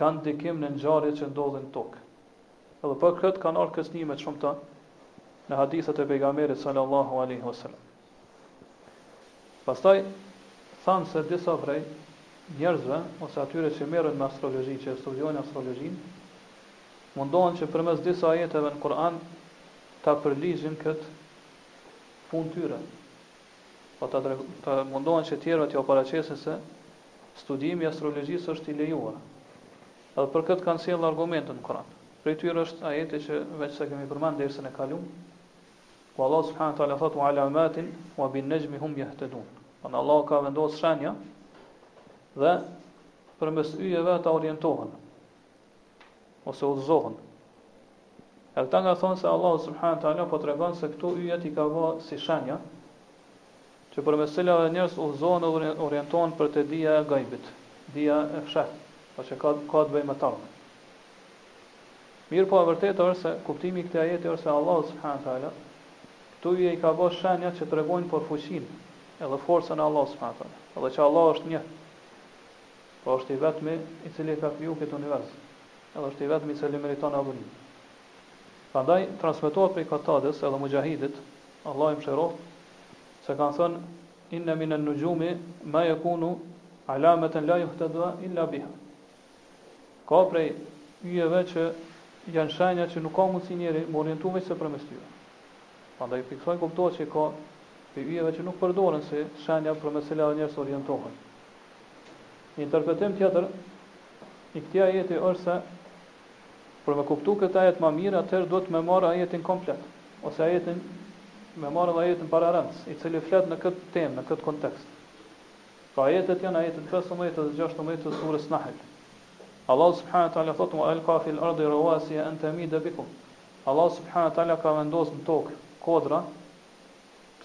kanë ndikim në ngjarjet që ndodhin në tokë. Dhe për këtë kanë ardhur kërcënime të shumta në hadithet e pejgamberit sallallahu alaihi wasallam. Pastaj thamë se disa prej njerëzve ose atyre që merren me astrologji, që studiojnë astrologjinë, mundohen që përmes disa ajeteve në Kur'an ta përligjin këtë punë të tyre. Po ta, ta mundohen që tjerëve t'ju paraqesin se Studimi i astrologjisë është i lejuar. Edhe për këtë kanë sjellë argumente në Kur'an. Prej tyre është ajeti që veç sa kemi përmend dersin e kaluar, ku Allahu subhanahu wa taala thotë: "Wa alamatin wa bin najmi hum yahtadun." Pra Allahu ka vendosur shenja dhe përmes yjeve ata orientohen. ose udhëzohen. E këta kanë thënë se Allahu subhanahu wa taala po tregon se këto yjet i ka vënë si shenja, që përmes të cilave njerëzit udhëzohen dhe orientohen për te dija e gajbit, dija e fshehtë, pra që ka ka të bëjë me të ardhmen. Mirëpo e vërteta është se kuptimi i këtij ajeti është se Allahu subhanahu wa taala këto yje i ka vënë shenja që tregojnë për fuqinë edhe forcën e Allahut subhanahu wa taala, edhe që Allahu është një. Po është i vetmi i cili e ka kriju këtë univers, edhe është i vetmi i cili meriton adhurim. Prandaj transmetohet prej Katades edhe Muxhahidit, Allahu i mëshiroftë, se kanë thënë inna minan nujumi ma yakunu alamatan la yuhtada illa biha. Ka prej yjeve që janë shenja që nuk ka mundësi njeri me u orientu veç se përmes tyre. Prandaj prej kësaj kuptohet që ka prej yjeve që nuk përdoren si shenja përmes së cilave njerëzit orientohen. Një interpretim tjetër i këtij ajeti është se për me kuptu këtë ajet ma mirë, atëherë duhet me marrë ajetin komplet, ose ajetin, me marrë edhe ajetin pararendës, i cili flet në këtë temë, në këtë kontekst. Pra ajetet janë ajetet 15 dhe 16 të surës Nahl. Allah subhanahu taala thotë wa alqa fil ardi rawasiya an tamida bikum. Allah subhanahu taala ka vendosur në tokë kodra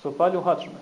të paluhatshme.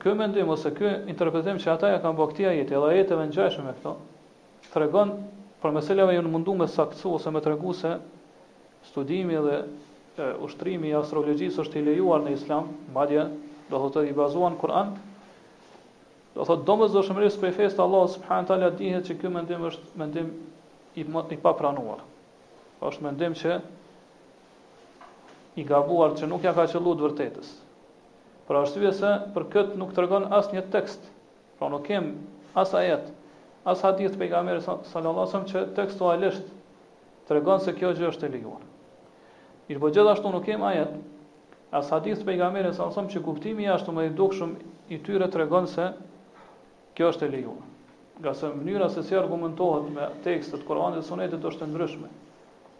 Ky mendim ose ky interpretim që ata ja kanë bërë këtij ajeti dhe ajeteve të ngjashme me këto, tregon përmes cilave janë mundu me saktësuar ose me tregu se studimi dhe e, ushtrimi i astrologjisë është i lejuar në islam, madje do thotë i bazuar në Kur'an. Do thotë domosdoshmërisht prej fesë së Allahut subhanahu wa taala dihet se ky mendim është mendim i, i papranuar. Është mendim që i gabuar që nuk ja ka qëllu të vërtetës. Për arsye se për këtë nuk tregon asnjë tekst, pra nuk kem as ajet, as hadith të pejgamberit sallallahu alaihi wasallam që tekstualisht tregon se kjo gjë është e lejuar. Mirëpo gjithashtu nuk kem ajet, as hadith të pejgamberit sallallahu alaihi wasallam që kuptimi ashtu më i dukshëm i tyre tregon se Kjo është e lejuar. Ngase mënyra se si argumentohet me tekste të Kuranit dhe Sunetit është e ndryshme.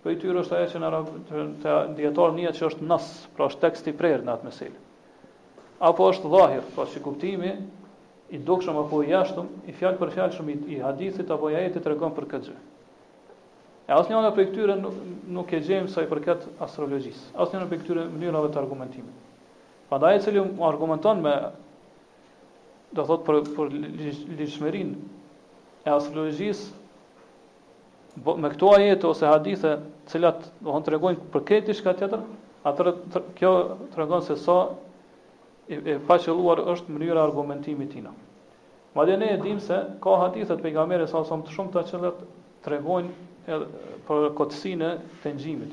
Prej tyre është ajo që ndër dijetarë njihet që është nas, pra është tekst i prerë në atë meselë. Apo është dhahir, pra që kuptimi i dukshëm apo i jashtëm, i fjalëpërfjalshëm i hadithit apo i ajetit tregon për këtë gjë. E asnjëna prej këtyre nuk, nuk e gjemë sa i përket astrologjisë. Asnjëna prej këtyre mënyrave të argumentimit. Pra ai i cili argumenton me do të thotë për për ligjshmërin e astrologjisë me këto ajete ose hadithe, të cilat do thotë tregojnë për këtë diçka tjetër, atëherë kjo tregon se sa e, e paqëlluar është mënyra e argumentimit të tina. Madje ne e dimë se ka hadithe të pejgamberit s.a.s. të shumta që tregojnë edhe për kotësinë e tenxhimit.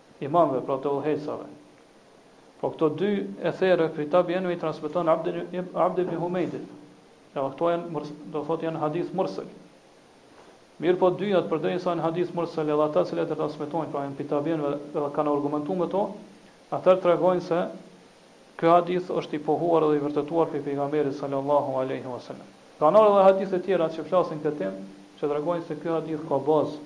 Imamëve, pra të udhëheqësave. Pra këto dy ethere prej tabiinëve i transmeton Abd Abd ibn Humejdit. Edhe këto janë murs, do thotë janë hadith mursel. Mirpo dyjat përderisa janë hadith mursel edhe ata të cilët e transmetojnë pra janë prej tabiinëve dhe kanë argumentuar me to, atëherë tregojnë se ky hadith është i pohuar dhe i vërtetuar prej pejgamberit sallallahu alaihi wasallam. Kanë ardhur edhe hadithe të tjera që flasin në këtë temë, që tregojnë se ky hadith ka bazë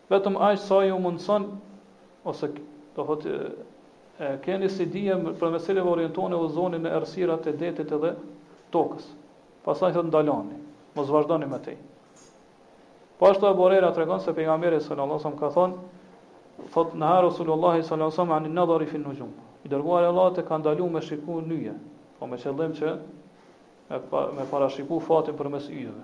Vetëm aq sa ju mundëson ose do thotë e keni si dije përmes së cilës orientoheni udhëzoheni në errësirat e detit edhe tokës. Pastaj thotë ndaloni, mos vazhdoni më tej. Po ashtu Ebu Hurejra tregon se pejgamberi sallallahu alajhi wasallam ka thonë thotë neha Rasulullah sallallahu alajhi wasallam anin nadhari fi nujum. I dërguari i Allahut e ka ndalu me shiku n'yje, po me qëllim që me parashiku fatin përmes yjeve.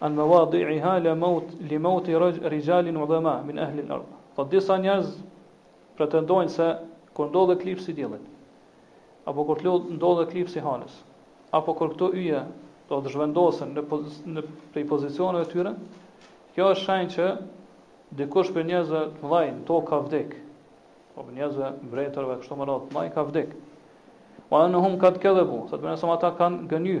An mawadi'iha li maut li maut rijalin udhama min ahli al-ard. Thotë disa njerëz pretendojnë se kur ndodh eklipsi i diellit apo kur të ndodh eklipsi i hënës, apo kur këto yje do të zhvendosen në në prej pozicioneve të tyre, kjo është shenjë që dikush prej njerëzve të mëdhaj në tokë ka vdek. Po prej njerëzve mbretërve kështu me radhë të mëdhaj ka vdek. Wa anhum kad kadhabu, thotë mirëpo ata kanë gënjy.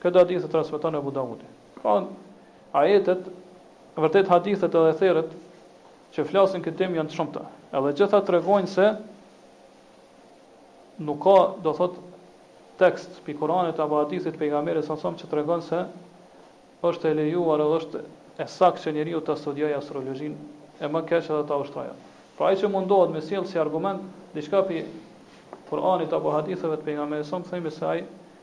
Këtë hadith e transmeton Ebu Daudi. Pra, ajetet, vërtet hadithet edhe etheret që flasin në këtë temë janë të shumta. Edhe gjitha tregojnë se nuk ka, do thot, tekst pi Kur'anit apo hadithit pejgamberit s.a.s. që tregon se është e lejuar edhe është e saktë që njeriu të studiojë astrologjinë e më keq edhe ta ushtrojë. Pra ai që mundohet me sjell si argument diçka pi Kur'anit apo haditheve të pejgamberit s.a.s. themi se ai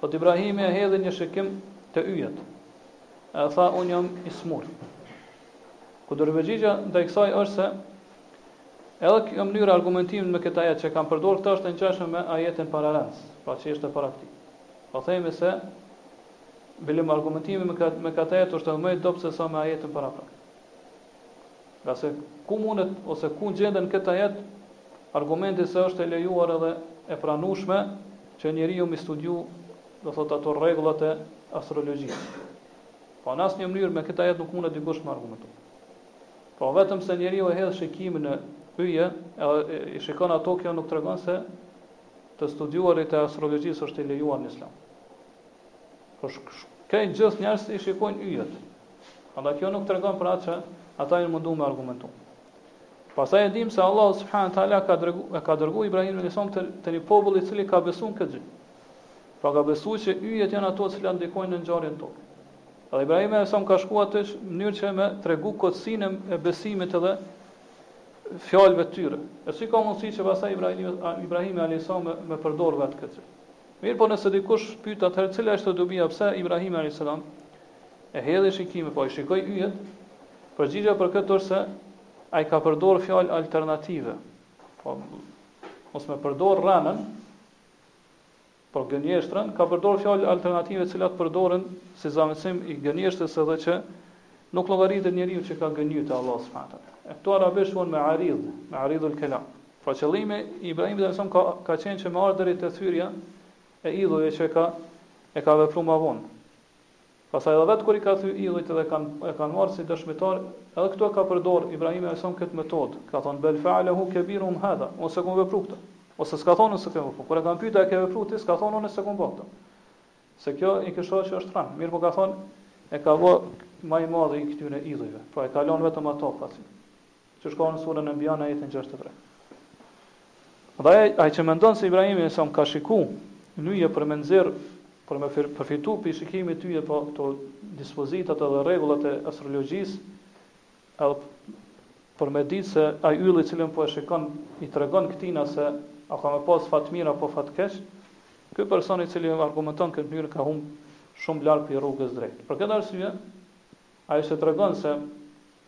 Thotë Ibrahimi e hedhi një shikim te yjet. E tha unë jam i smur. Kundërpërgjigja ndaj kësaj është se Edhe kjo mënyrë argumentimit me këtë ajet që kanë përdorur këta është e ngjashme me ajetin paraardhës, pra që ishte para këtij. Po themi se bile argumentimi me këtë me këtë ajet është edhe më i dobët se sa me ajetin paraprak. Nga se ku mundet ose ku gjendet n'këtë ajet, argumenti se është e lejuar edhe e pranueshme që njeriu mi studiu, do thot ato rregullat e astrologjisë. Po në asnjë mënyrë me këtë ajet nuk mundet dikush me argumentu. Po vetëm se njeriu e hedh shikimin në yje, edhe i shikon ato kjo nuk tregon se të studiuarit e astrologjisë është i lejuar në Islam. Po shkak gjithë njerëzit i shikojnë yjet. Andaj kjo nuk tregon për atë që ata janë munduar me argumentu. Pastaj e dimë se Allah subhanahu wa taala ka dërgu, e ka dërguar Ibrahimin alayhis salam te, te një popull i cili ka besuar këtë gjë. Pra ka besuar se yjet janë ato që ndikojnë në ngjarjet n'tokë. Dhe Ibrahim alayhis salam ka shkuar atje në mënyrë që me tregu kotësinë e besimit edhe fjalëve të tyre. E si ka mundësi që pastaj Ibrahim Ibrahim alayhis salam me, me përdor vetë këtë gjë. Mirë, po nëse dikush pyet atëherë cila është dobia pse Ibrahim alayhis salam e hedhi shikimin, po i shikoi yjet, përgjigja për këtë është se ai ka përdorë fjalë alternative. Për mos me përdor rrenën, po gënjeshtrën ka përdorë fjalë alternative të cilat përdoren si zëvendësim i gënjeshtrës edhe që nuk llogaritet njeriu që ka gënjyer te Allahu subhanahu wa taala. E këto arabisht quhen mearid, mearidul kelam. Pra po qëllimi i Ibrahimit alayhis salam ka ka qenë që me ardhur deri te thyrja e idhujve që ka e ka vepruar më vonë. Pastaj edhe vetë kur i ka thy idhujt dhe kan e kanë marrë si dëshmitar, edhe këtu e ka përdorë Ibrahimi alajhissalam këtë metodë, ka thonë, Bel fe'alehu kebiruhum hadha, unë s'e kom vepru këtë. Ose s'ka thonë unë s'e kem vepru. Kur e kanë pyet a e ke vepru ti, s'ka thonë unë s'e kom ba këtë. Se kjo i kish ra që është rrenë. Mirëpo ka thonë e ka ba më i madhi i këtyre idhujve. Pra e ka lanë vetëm atë, ka thënë. Siç ka ardhur në Suren Enbija në ajetin gjashtëdhjetë e tre. Dhe ai që mendon se Ibrahimi alayhis salam ka shiku n'yje për me nxjerr për me përfitu prej shikimit të yjeve po këto dispozitat edhe rregullat e astrologjis edhe për me ditë se a yli cilën po e shikon i tregon këtina se a ka me pas fat t'mirë apo fat t'keq ky person i cili argumenton n'këtë mënyrë ka hup shumë larg prej rrugës drejtë për këtë arsye ai siç tregon se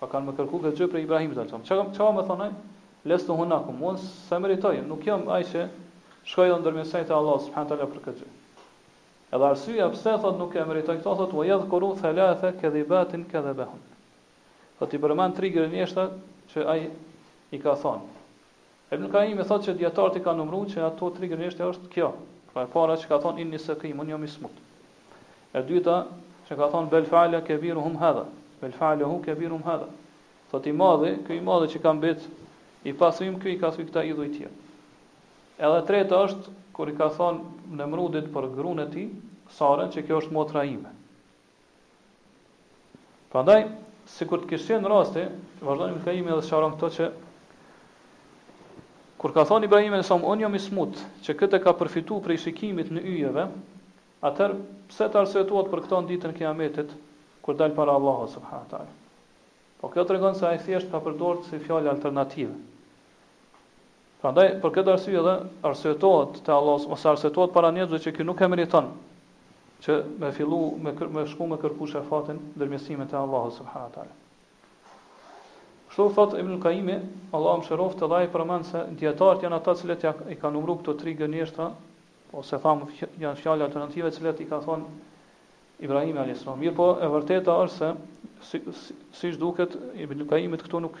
Pra kanë me kërku këtë gjë prej Ibrahimit alayhis salam? Çka ka me thonë ai? Lestu hunakum, unë s'e meritoj, unë nuk jam ai që shkoj dhe ndërmjetësoj te Allahu subhanahu teala për këtë gjë. Edhe arsyeja pse thotë nuk e meritoj këto thotë wa yadhkuru thalatha kadhibatin kadhabahunna. Pra i përmend tri gënjeshtra që ai i ka thonë. Ibn Kajimi thotë që dijetarët i kanë numëruar që ato tri gënjeshtra është kjo, pra e para që ka thonë inni saqim, unë jam i smut. E dyta që ka thonë bel fa'ala kabiruhum hadha, bel fa'alahu kabiruhum hadha. Thotë i madhi, ky i madhi që ka mbet i pathym, ky i ka thy këta idhujt tjerë. Edhe treta është kur i ka thonë Nemrudit për grunë e tij, Saren, që kjo është motra ime. Prandaj, sikur të kish qenë rasti, vazhdon Ibn Kajimi dhe sqaron këto që kur ka thënë Ibrahim alayhis salam, unë jam i smut, që këtë ka përfituar prej shikimit në yje, atëherë pse t'arsyetohet për këtë në ditën e Kiametit, kur dal para Allahut subhanahu wa taala? Po kjo tregon se ai thjesht ka përdorur si fjalë alternative. Prandaj, për këtë arsye dhe arsyetohet te Allahu ose arsyetohet para njerëzve që ky nuk e meriton që me fillu me kër, me shku me kërku shefatin, ndërmjetësimin te Allahu subhanahu wa taala. Kështu thot Ibn Kajimi, Allahu e mëshiroftë dhe ai përmend se dijetarët janë ata të cilët ja i kanë numëruar këto tri gënjeshtra, ose po thamë janë fjalë alternative të cilat i ka thonë Ibrahim alayhis salam. Mirpo e vërteta është se si, si, siç duket Ibn Kajimit këtu nuk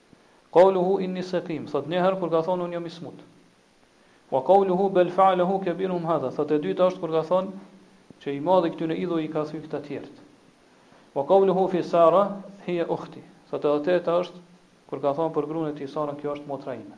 Qawluhu inni saqim, thotë një herë kur ka thonë unë jam i smut. Wa qawluhu bal fa'alahu kabiruhum hadha, thotë e dyta është kur ka thonë që i madhi këtyne idhujve i ka thy këta tjerët. Wa qawluhu fi Sara hiya ukhti, thotë e treta është kur ka thonë për gruan e tij Sarën kjo është motra ime.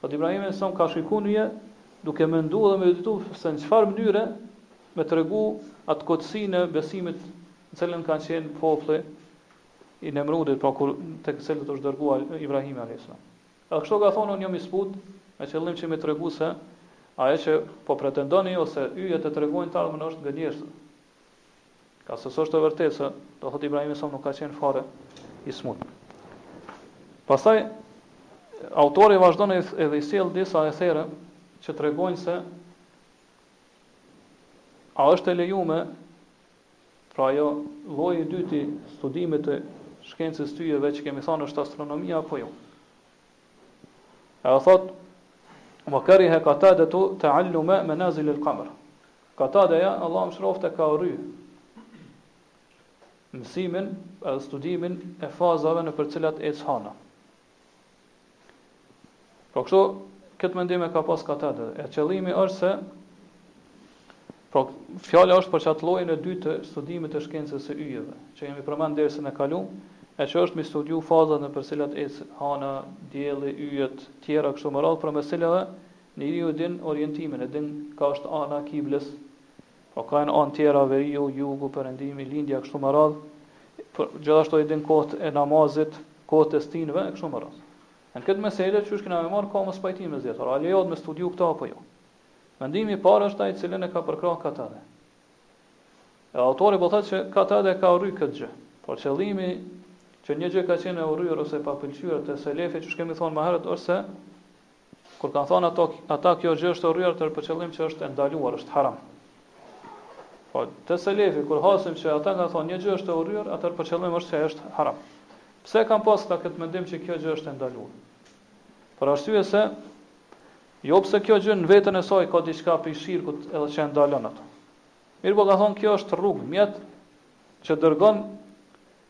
Thotë Ibrahimi alayhis salam ka shiku n'yje duke mendu dhe meditu se në çfarë mënyre me tregu atë kotësinë e besimit në të cilën kanë qenë populli i Nemrudit, pra kur tek të cilët është dërgu Ibrahimi alayhis salam. Edhe kështu ka thonë unë jam i smut me qëllim që me tregu se ajo që po pretendoni ju se yjet e tregojnë të ardhmen është nga njerëzit. Ka se s'është e vërtetë se do thotë Ibrahimi alayhis salam nuk ka qenë fare i smut. Pastaj autori vazhdon edhe i sjell disa ethere që tregojnë se a është e lejume pra ai lloji i dytë i studimit të shkencës t'yjeve që kemi thënë është astronomia apo jo. Edhe thot wa kariha Qatadatu ta'alluma manazil al-qamar. Katadeja, Allahu e mëshiroftë, e ka urry mësimin edhe studimin e fazave nëpër t'cilat ec hana. Pra kështu, këtë mendim e ka pas Katade, e qëllimi është se Pra, fjala është për qat llojin e dytë të studimit të shkencës së yjeve, që e kemi përmend dersën e kaluar, e që është me studiu fazat nëpër t'cilat ec hana, dielli, yjet, tjera kështu me radhë, për meseleve Njeriu e din orientimin, e din ka është ana kibles, po ka anë tjera veriu, jugu, perëndimi, lindja e kështu me radhë, po gjithashtu e din kohët e namazit, kohët e stinëve e kështu me radhë. Në këtë meselë qysh kena me marrë ka mos pajtim mes dijetarëve, a lejohet me studiu këtë apo jo. Mendimi i parë është ai të cilin e ka përkrah Katade. E autori po thotë se Katade e ka urry këtë gjë. Por qëllimi që një gjë ka qenë e urryer ose e papëlqyer te selefit, qysh kemi thonë më herët, është se Kur kanë thënë ato, ata kjo gjë është e urryer atëherë për qëllim që është e ndaluar, është haram. Po, të selefi, kur hasim që ata kanë thënë një gjë është e urryer, atëherë për qëllim është që është haram. Pse kanë pas ata këtë mendim që kjo gjë është e ndaluar? Për arsye se, jo pse kjo gjë në veten e saj ka diçka prej shirkut edhe që e ndalon ato. Mirëpo ka thonë kjo është rrugë, mjet që dërgon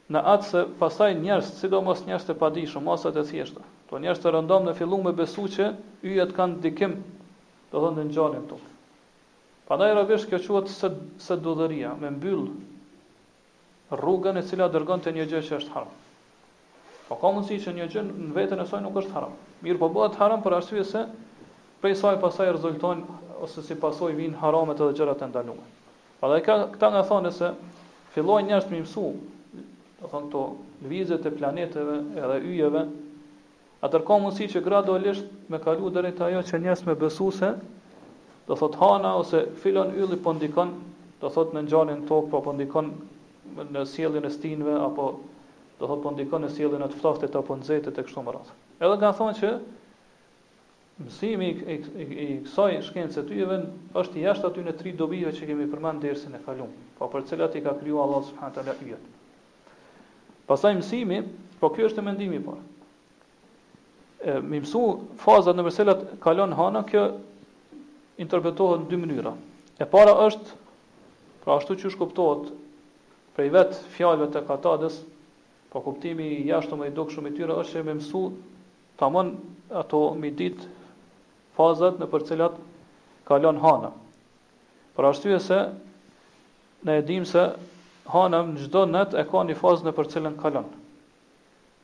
në atë se pastaj njerzt, sidomos njerzt të padijshëm, masa e thjeshtë, po njerzt të rëndomtë me fillu me besu që yjet kanë ndikim, do thotë në ngjarjet në tokë. Prandaj arabisht kjo quhet sed, seddu dheria, me mbyll rrugën e cila dërgon te një gjë që është haram. Po ka mundësi që një gjë në veten e saj nuk është haram. Mirëpo bëhet haram për arsye se prej saj pastaj rezultojnë ose si pasojë vijnë haramet edhe gjërat e ndaluara. Prandaj edhe Katade ka thanë se fillojnë njerëzt me i mësu, do thonë këto lëvizjet e planetëve edhe yjeve, atëherë ka mundësi që gradualisht me kalu deri te ajo që njerëzt me besu se, do thotë hana ose filan ylli po ndikon, do thotë në ngjarjet në tokë, po po ndikon në sjelljen e stinëve apo do thotë po ndikon në sjelljen e të ftohtit apo nxehtit e kështu me radhë. Edhe kanë thonë që Mësimi i kësaj shkence të yjeve është jashtë atyre tri dobive që kemi përmend dersin e kaluar, po për të cilat i ka krijuar Allahu subhanahu wa taala yjet. Pastaj mësimi, po ky është mendimi i parë. Mi mësu fazat nëpër të cilat kalon hana, kjo interpretohet në dy mënyra. E para është, pra ashtu qysh kuptohet prej vetë fjalëve të Katades, po kuptimi i jashtëm e i dukshëm i tyre është që me mësu Tamam ato mi ditë fazat nëpër të cilat kalon Hana. Për arsye se ne e dimë se Hana në çdo net e ka një fazë nëpër të cilën kalon.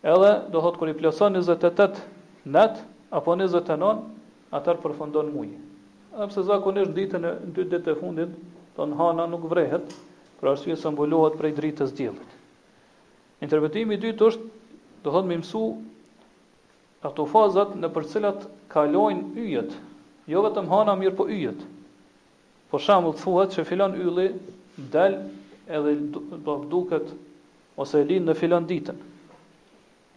Edhe do thotë kur i plotëson njëzet e tetë net apo njëzet e nëntë, atëherë përfundon muaji. Edhe pse zakonisht në ditën e dy ditët e fundit, thonë Hana nuk vrehet, për arsye se mbulohet prej dritës së diellit. Interpretimi i dytë është, do të thotë me mësu ato fazat nëpër cilat kalojnë yjet, jo vetëm hana mirëpo yjet. Për shembull thuhet se filan ylli del edhe duket ose lind në filan ditën.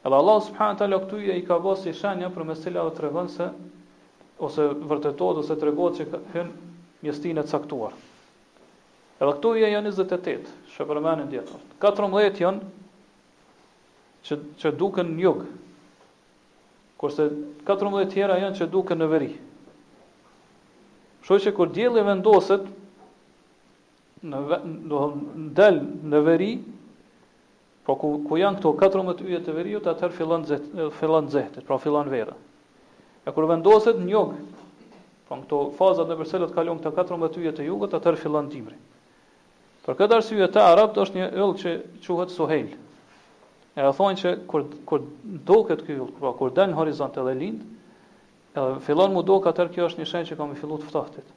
Edhe Allah subhanahu taala këtu i ka ba shenja përmes cilave tregon se ose vërtetohet ose tregohet se hyn një stinë e caktuar. Edhe këto yje janë njëzet e tetë, që përmenim dje të është. Katërmbëdhjetë janë që, që duken në jug, kurse katërmbëdhjetë tjera janë që duken në veri. Kështu që kur dielli vendoset, në, në, në del në veri, Po ku ku janë këto katërmbëdhjetë yje të veriut, atëherë fillon fillon nxehtit, pra fillon vera. E kur vendoset në jug, pra në këto fazat nëpër të cilat kalojnë këto katërmbëdhjetë yje të jugut, atëherë fillon dimri. Për këtë arsye te arabët është një yll që quhet suhejl. E thonë që kur kur doket ky yll, pra kur del në horizont edhe lind, edhe fillon mu dok atëherë kjo është një shenjë që kanë filluar të ftohtit.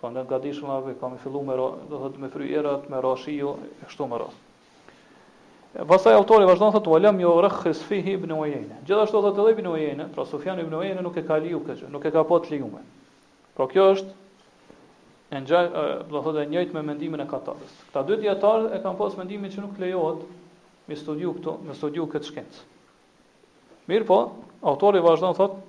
Pra në gadishull apo kanë fillu me ra, do të thotë me fry erat, me ra shiu e kështu me radhë. Pastaj autori vazhdon thotë walam yo rakhis fihi ibn Uyeyne. Gjithashtu thotë edhe ibn Uyeyne, pra Sufjan ibn Uyeyne nuk e ka leju këtë, nuk e ka pa të lejuar. Pra kjo është e ngjaj, do të thotë e njëjtë me mendimin e Katades. Këta dy dietarë e kanë pas mendimin që nuk lejohet me studiu këto, me studiu këtë shkencë. Mirëpo, autori vazhdon thotë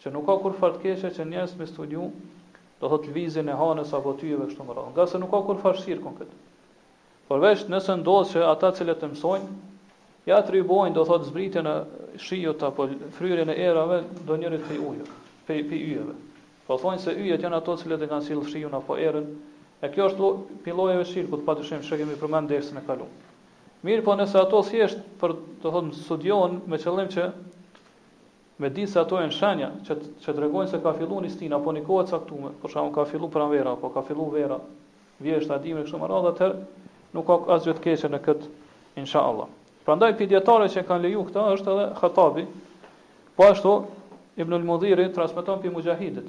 Që nuk ka kurrfarë të keqe që njerëzit me studiu, do thotë lëvizjen e hanës apo t'yjeve kështu me radhë. Ngase nuk ka kurrfarë shirku në këtë. Përveç nëse ndodh që ata cilët e mësojnë, ja atribuojnë, do thotë zbritjen e shiut apo fryrjen e erave do njërit prej yjeve, prej pi yjeve. Po thonë se yjet janë ato cilët e kanë sjellë shiun apo erën, e kjo është lloj pi llojeve t'shirkut, pa dyshim që kemi përmend dersin e kaluar. Mirëpo nëse ato thjesht për të thonë studion me qëllim që Me ditë se ato janë shenja që që tregojnë se ka fillu ni stinë apo një kohë e caktuar, për shembull ka fillu pranvera apo ka fillu vera, vjeshta, dimri e kështu me radhë, atëherë nuk ka asgjë të keqe në këtë inshallah. Prandaj prej dietarëve që e kanë leju këtë është edhe Khatabi, po ashtu Ibnul Mundhiri transmeton prej Muxhahidit,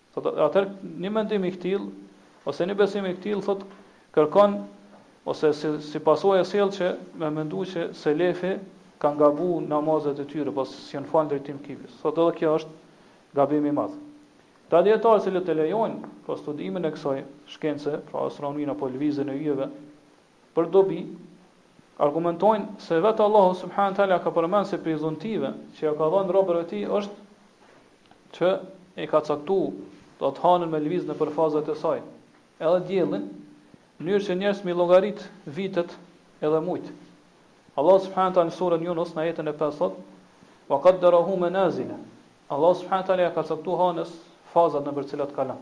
Thotë, atëherë një mendim i këtillë ose një besim i këtillë thotë kërkon ose si, si pasojë sjell që me mendu që selefi kanë gabu namazet e tyre, pasi s'janë falë drejtim kibles. Thotë edhe kjo është gabim i madh. Ata dijetarë cilët e lejojnë, pra po studimin e kësaj shkence, pra astronominë apo lëvizjen e yjeve, për dobi, argumentojnë se vetë Allahu subhanahu wa taala ka përmend se prej dhuntive që ja ka dhënë robërve të tij është që e ka caktu do thotë hanën me lëviz nëpër fazat e saj, edhe diellin, mënyrë që njerëzit me i llogarit vitet edhe mujt. Allah subhanahu taala surën Junus në ajetin e pestë thotë, ve kadderahu menazile. Allah subhanahu taala ja ka caktu hanës fazat nëpër cilat kalon.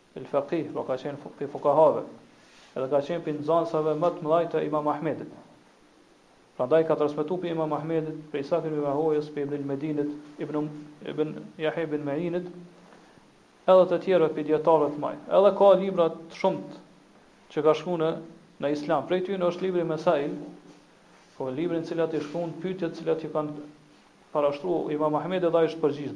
El Faqih, pra ka qenë prej fukahave, edhe ka qenë prej nxënësve më të mëdhenj të Imam Ahmedit. Pra ai ka transmetuar prej Imam Ahmedit, prej Ishaq ibn Rahojës, prej Ibn Medinit, Ibn um, Ibn Yahya ibn Ma'init, edhe të tjerëve prej dietarëve të mëdhenj. Edhe ka libra të shumtë që ka shkruar në në Islam. Prej tyre është libri Mesail, pra libri në cilat i shkruan pyetjet e cilat i kanë parashtruar Imam Ahmedit dhe ai është përgjigj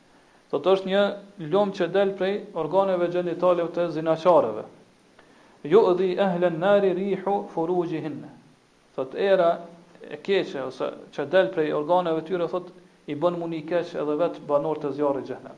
Thotë është një lum që del prej organeve gjenitale të zinaqareve. Yu'dhi ahlen nari rihu furujihinne. Thot era e keqe ose që del prej organeve tyre thot i bën mu ni keq edhe vet banorët e zjarrit xhehenem.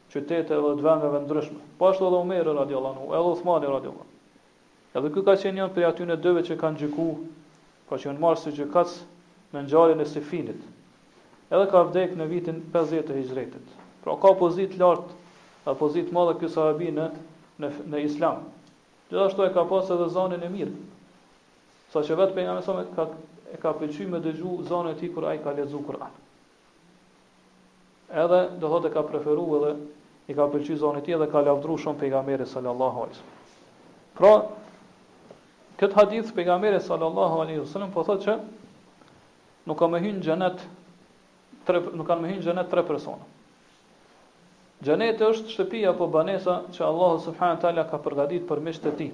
qyteteve edhe të vendeve të ndryshme. Po ashtu edhe Omeri radijallahu anhu, edhe Uthmani radijallahu anhu. Edhe ky ka qenë një prej atyre dyve që kanë gjyku, pra që janë marrë si gjykac në ngjarjen e Sifinit. Edhe ka vdekë në vitin 50 të Hijretit. Pra ka pozitë lart, ka pozitë madhe ky sahabi në në, në Islam. Gjithashtu e ka pas edhe zonin e mirë. Sa që vetë pejgamberi sallallahu alaihi wasallam ka e ka pëlqyer me dëgju zonin e tij kur ai ka lexuar Kur'an. Edhe do thotë e ka preferu edhe i ka pëlqy zoni i tij dhe e ka lavdru shumë pejgamberi sallallahu alaihi wasallam. Pra, këtë hadith pejgamberi sallallahu alaihi wasallam po thotë që nuk ka me hy në xhenet tre nuk kanë me hy në xhenet tre persona. Xheneti është shtëpia apo banesa që Allahu subhanahu wa taala ka përgatitur për miqtë e tij.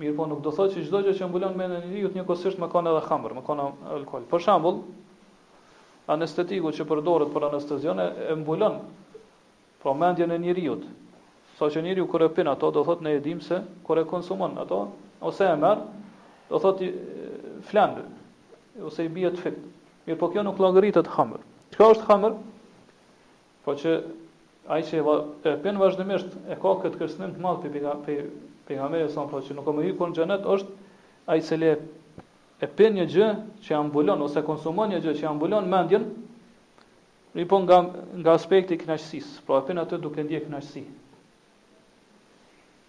Mirëpo nuk do thotë që çdo gjë që mbulon mendjen e njeriut njëkohësisht me kon edhe khamër, me kon alkool. Për shembull, anestetiku që përdoret për anestezion e mbulon pra mendjen e njeriut. Sa që njeriu kur e pin ato, do thotë ne e dimë se kur e konsumon ato ose e merr, do thotë flen ose i bie të fikt. Mirëpo kjo nuk llogaritet khamër. Çka është khamër? Pra që ai që e pin vazhdimisht e ka këtë kërcënim të madh prej pejgamberit sallallahu alaihi wasallam pra që nuk ka me hy në xhenet është ai i cili e pin një gjë që ja mbulon ose konsumon një gjë që ja mbulon mendjen mirëpo nga nga aspekti i kënaqësisë pra e pin atë duke ndje kënaqësi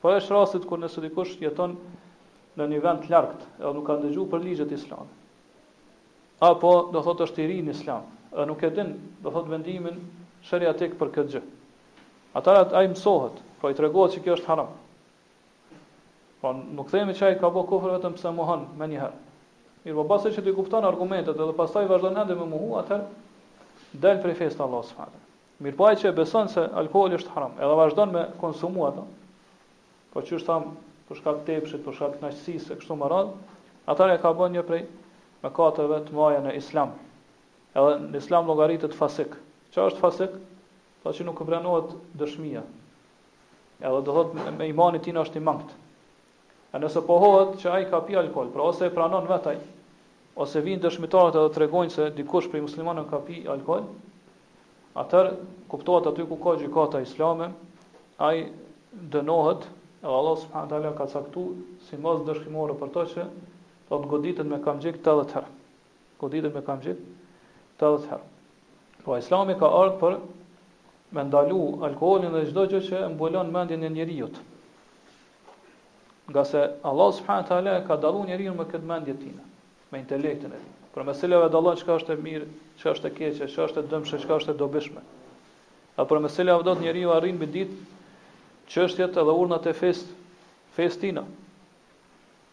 Po është rasti kur nëse dikush jeton në një vend të largët, edhe nuk ka ndëgju për ligjet islame. Apo, do thot është i ri në islam, edhe nuk e din, do thot vendimin sheriatik për këtë gjë. Atëherë ai mësohet, po i tregohet që kjo është haram. Po nuk themi që ai ka bë kufër vetëm pse mohon me një herë. Mirë, po pasi që t'i kupton argumentet edhe pastaj vazhdon ende me mohu, atëherë del prej fesë së Allahut subhanahu. Mirëpo ai që e beson se alkooli është haram, edhe vazhdon me konsumu atë, po qysh thamë, për shkak të epshit, për shkak të kënaqësisë e kështu me radhë, atëherë e ka bën një prej mëkateve të mëdha në Islam. Edhe në Islam llogaritet fasik. Çfarë është fasik? Pra që nuk pranohet dëshmia. Edhe do thotë me imani i tina është i mangët. E nëse pohohet që ai ka pi alkool, pra ose e pranon vet ai, ose vijnë dëshmitarët edhe tregojnë se dikush prej muslimanëve ka pi alkool, atëherë kuptohet aty ku ka gjykata islame, ai dënohet, edhe Allah subhanahu wa taala ka caktuar si masë ndëshkimore për to që do të goditet me kamxhik 80 herë. Goditet me kamxhik 80 herë. Po Islami ka ardhur për me ndalu alkoolin dhe çdo gjë që mbulon mendjen e njeriut. Ngase Allah subhanahu teala ka dallu njeriun me këtë mendje të tina, me intelektin e tij. Përmes së cilës dallon çka është e mirë, çka është e keqe, çka është e dëmshme, çka është e dobishme. A përmes së cilës do thotë njeriu arrin me ditë çështjet edhe urdhnat e fesë, fesë së tina.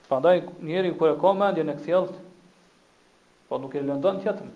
Prandaj njeriu kur e ka mendjen e kthjellët, po nuk e lëndon tjetrin.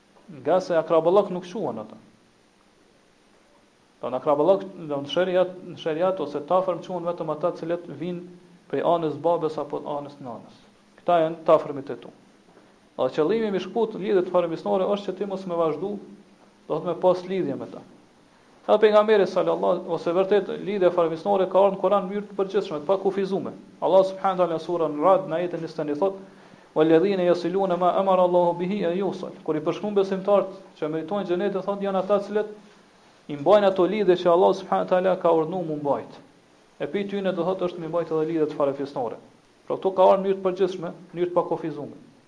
Ngase akrabëllëk nuk quhen ata. Pra në akrabëllëk, në sheriat, në sheriat ose të afërm quhen vetëm ata të cilët vijnë prej anës babës apo anës nanës. Këta janë të afërmit e tu. Dhe qëllimi me i shkput lidhjet farefisnore është që ti mos me vazhdu, do thotë me pas lidhje me ta. Edhe Pejgamberi sallallâhu, ose vërtet lidhja farefisnore ka ardhur në Kur'an në mënyrë të përgjithshme, të pakufizume. Allahu subhane wa ta'âlâ në surën Ra'd në ajetin njëzet e një thotë, Wal-ladhîne yasilûne mâ amara Allâhu bihi an yûsal. Kur i përshkruan besimtarët që meritojnë xhenetin thotë janë ata të cilët i mbajnë ato lidhje që Allahu subhane wa ta'âlâ ka urdhënuar mu mbajt. E prej tyne do thotë është me mbajt edhe lidhjet farefisnore. Pra këtu ka ardhur në mënyrë të përgjithshme, në mënyrë të pakufizume.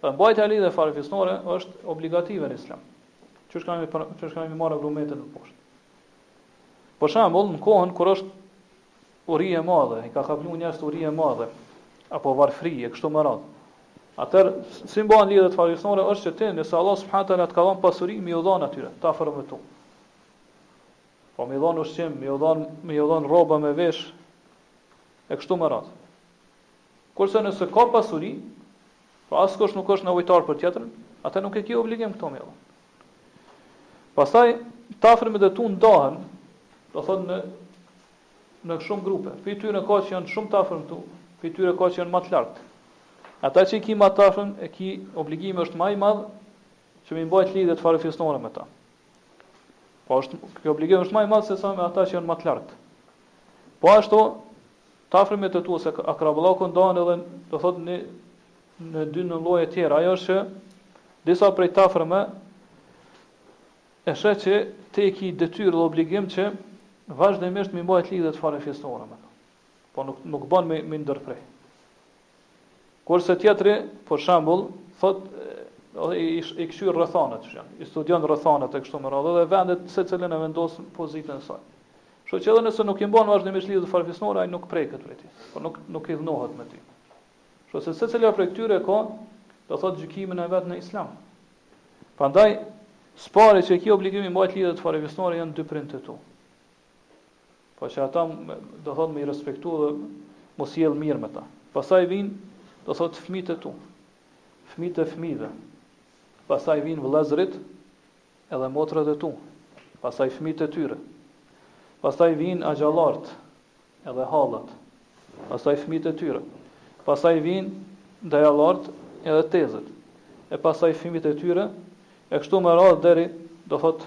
Pra mbajtja e lidhjeve farefisnore është obligative në Islam. Qysh kemi qysh kemi marrë argumente më poshtë. Për shembull, në kohën kur është uri e madhe, i ka kapluar njerëzit uri e madhe apo varfëri e kështu me radhë. Atëherë, si i mban lidhjet farefisnore, është që ti, nëse Allah subhanahu taala të ka dhënë pasuri, mi u dhënë atyre, të afërmve tu. Po mi dhënë ushqim, mi u dhënë, mi u dhënë rroba me vesh e kështu me radhë. Kurse nëse ka pasuri, pra askush nuk është nevojtar për tjetrin, atë nuk e ke obligim këto me dhënë. Pastaj të afërmit e tu ndahen, do thotë në në shumë grupe. Prej tyre ka që janë shumë të afërm tu, prej tyre ka që janë më të largët. Ata që i ki më të afërm, e ki obligimin, është më i madh që me mbajt lidhjet farefisnore me ta. Pra është ky obligim është më i madh se sa me ata që janë më të largët. Po ashtu Të afërmit e tu ose akraballëku ndahen edhe do thotë në në dy në lloje tjera. Ajo është që disa prej të afërmve e sheh që ti e ki detyrë dhe obligim që vazhdimisht mi mbajt lidhjet farefisnore me. Po nuk nuk bën me i ndërpre. Kurse tjetri, për shembull, thotë i, i, i kqyr rrethanat, që janë, i studion rrethanat e kështu me radhë dhe vendet, secilën e vendos pozitën e saj. Kështu që edhe nëse nuk i mban vazhdimisht lidhjet farefisnore, ai nuk preket prej tij, por nuk nuk hidhnohet me ty. Kështu se secila prej këtyre ka, do thotë gjykimin e vet në Islam. Prandaj, të parit që ke obligim me i mbajt lidhjet farefisnore janë dy prindt e tu. Pra që ata do thot me i respektu dhe me u sjellë mirë me ta. Pastaj vijnë, do thot fmijt e tu, fmijt e fmijve. Pastaj vijnë vllezërit edhe motrat e tu, pastaj fmijt e tyre. Pastaj vijnë axhallart edhe hallat, pastaj fmijt e tyre. Pastaj vijnë dajallart edhe tezet, e pastaj fmijt e tyre, e kështu me radhë deri, do thot,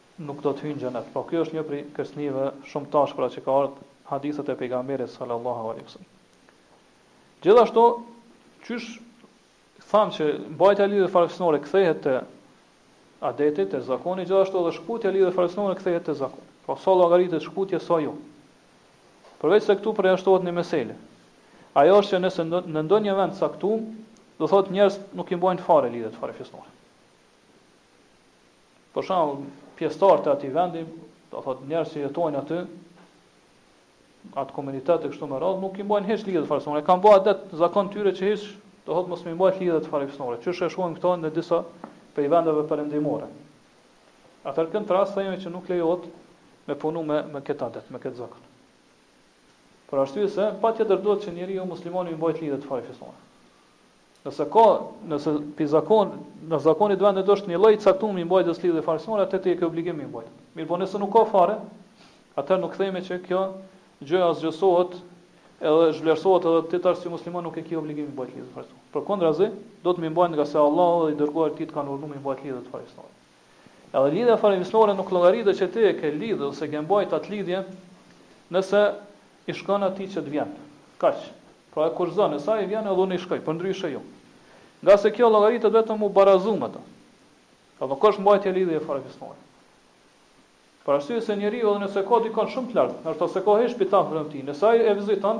nuk do të hyjë në xhenet. Pra ky është një prej kërcënimeve shumë të ashpra që ka ardhur në hadithet e pejgamberit sallallahu alaihi wasallam. Gjithashtu, qysh thamë që mbajtja e lidhjeve farefisnore kthehet te adeti, te zakoni, gjithashtu edhe shkputja e lidhjeve farefisnore kthehet te zakoni. Pra çka llogaritet shkputje, çka jo. Përveç se këtu përjashtohet një meselë. Ajo është që nëse në ndonjë vend të caktuar, do thotë njerëz nuk i mbajnë fare lidhjet farefisnore. Për shembull, pjesëtarë të atij vendi, do thotë njerëz që jetojnë aty, atë komunitet e kështu me radhë, nuk i mbajnë hiç lidhjet farefisnore. Kanë bërë adet zakon tyre që hiç, do thotë mos me i mbajt lidhjet farefisnore. Qysh e shohim këtë në disa prej vendeve perëndimore. Atëherë në këtë rast themi që nuk lejohet me punu me me këtë adet, me këtë zakon. Për arsye se patjetër duhet që njeriu, muslimani të mbajë lidhjet farefisnore. Nëse ka, nëse pi zakon, pi zakonit vendit është një lloj i caktum i mbajtjes lidhjeve farefisnore, atë ti e ke obligim mi mbajt. Mirëpo nëse nuk ka fare, atëherë nuk themi që kjo gjë asgjësohet edhe zhvlerësohet edhe ti tash si musliman nuk e ke obligim mi mbajt lidhjet farefisnore. Përkundrazi, duhet mi mbajt ngase Allahu dhe i dërguari i tij të kanë urdhëruar mi mbajt lidhjet farefisnore. Edhe lidhja farefisnore nuk llogaritet që ti e ke lidh ose ke mbajt atë lidhje nëse i shkon atij që të vjen. Kaq. Pra e kushtëzon, nëse ai vjen edhe unë i shkoj, përndryshe jo. Ngase kjo llogaritet vetëm u barazu me të. Po nuk është mbajtje lidhje farefisnore. Për arsye se njeriu edhe nëse ka dikën shumë të largët, ndoshta s'e ka hiç prej familjes së tij, nëse ai e viziton,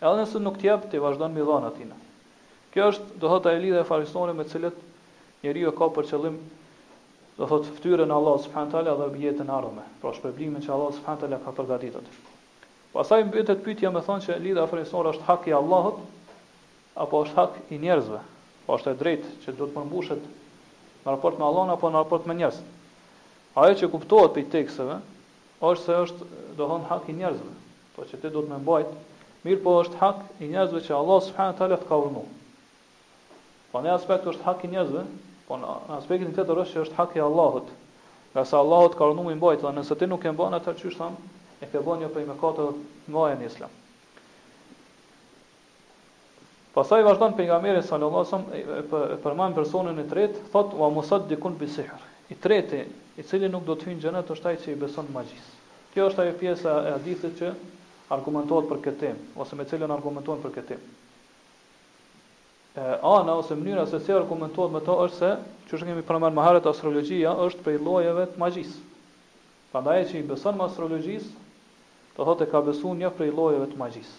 Edhe nëse nuk të jep, ti vazhdon me i dhanë atina. Kjo është, do thotë, ajo lidhje e farefisit me të cilën njeriu e ka për qëllim, do thotë, fytyrën e Allahut subhanahu wa taala dhe jetën e ardhme, pra shpërblimin që Allahu subhanahu wa taala ka përgatitur atij. Pastaj mbetet pyetja me thonë që lidhja farefisnore është hak i Allahut apo është hak i njerëzve? Po është e drejtë që duhet të përmbushet në raport me Allahun apo në raport me njerëz. Ajo që kuptohet prej teksteve është se është, do thotë, hak i njerëzve. Po që ti duhet me mbajt, mirëpo është hak i njerëzve që Allah subhanahu wa taala të ka urdhnu. Po në një aspekt është hak i njerëzve, po në aspektin tjetër është që është hak i Allahut. Ngase Allahu të ka urdhnu me mbajt, dhe nëse ti nuk e mban atë qysh thamë, e ke bo një prej mëkateve të mëdha në Islam. Pastaj vazhdon pejgamberi sallallahu alajhi wasallam e përmend personin e tretë, thotë wa musaddikun bi sihr. I treti, i cili nuk do të hyjë në xhenet është ai që i beson magjisë. Kjo është ajo pjesa e hadithit që argumentohet për këtë temë, ose me të cilën argumentohen për këtë temë. Ana ose mënyra se si argumentohet me to është se, qysh e kemi përmend më herët, astrologjia është prej llojeve të magjisë. Prandaj ai që i beson astrologjisë, do thotë ka besuar një prej llojeve të magjisë.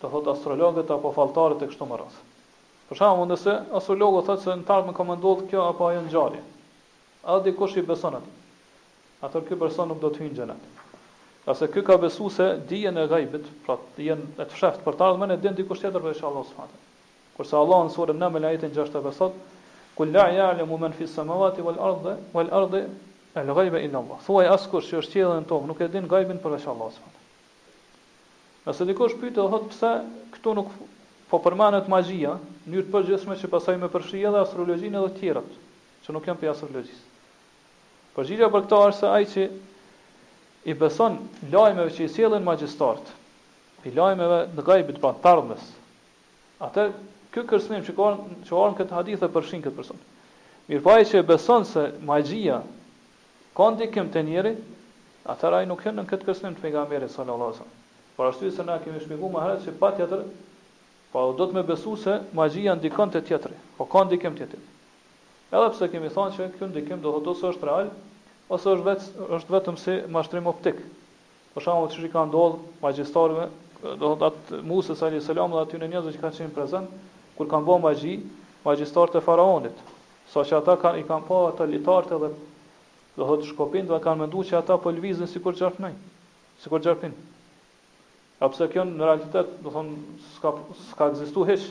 do thotë astrologët apo falltarët e kështu me radhë. Për shembull, nëse astrologu thotë se në të ardhmen ka me ndodh kjo apo ajo ngjarje, e dikush i beson atij? Atëherë ky person nuk do të hyjë në xhenet. Ngase ky ka besuar se dijen e ghaibit, pra dijen e të fshehtës për të ardhmen e din dikush tjetër veç Allahut subhanahu teala. Kurse Allahu në surën Naml ajetin gjashtëdhjetë e pesë thotë, Kul la ja'lemu men fis samawati wal ardh wal ardh el ghaibe illa Allah. Thuaj askush që është në qiej dhe në tokë nuk e din ghaibin përveç Allahut subhanahu teala. Nëse dikush pyet dhe thotë pse këtu nuk po përmendet magjia, në mënyrë të përgjithshme që pastaj me përfshi edhe astrologjinë edhe të tjerat që nuk janë prej astrologjisë. Përgjigja për këtë është se ai që i beson lajmeve që i sjellin magjistarët, lajmeve të gajbit pra të ardhmes, Atë ky kërcënim që ka që ka në këtë hadith e përfshin këtë person. Mirpo ai që beson se magjia ka ndikim te njeriu, atëherë ai nuk hyn në këtë kërcënim të pejgamberit sallallahu alajhi wasallam. Për arsye se na kemi shpjeguar më herët se patjetër po duhet me besu se magjia ndikon te tjetri, po ka ndikim te tjetri. Edhe pse kemi thënë se ky ndikim do thotë ose është real, ose është vetë është vetëm si mashtrim optik. Për shembull, qysh i ka ndodhur me magjistarëve, do të thotë atë Musës alayhis salam dhe atyne njerëzve që kanë qenë prezent, kur kanë bërë magji, magjistarët e faraonit, saqë ata kanë i kanë pa ata litarët edhe do thotë shkopin dhe kanë menduar që ata po lëvizin sikur gjarpënojnë, sikur gjarpni. Edhe pse kjo në realitet, do thotë, s'ka s'ka ekzistuar hiç.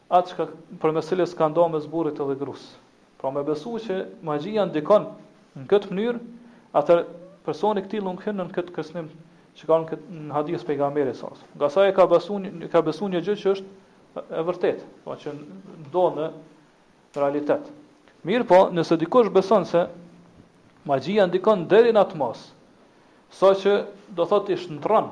Atë që përmes cilës ka nda mes burrit edhe gruas. Pra me besu që magjia ndikon në këtë mënyrë, atëherë personi i këtillë nuk hyn nën këtë kërcënim që ka ardhur në hadith pejgamberit sas. Ngase ai ka besu ai ka besu një gjë që është e vërtetë, pra që ndodh në realitet. Mirpo, nëse dikush beson se magjia ndikon deri në atë masë, sa që do thotë i shndrron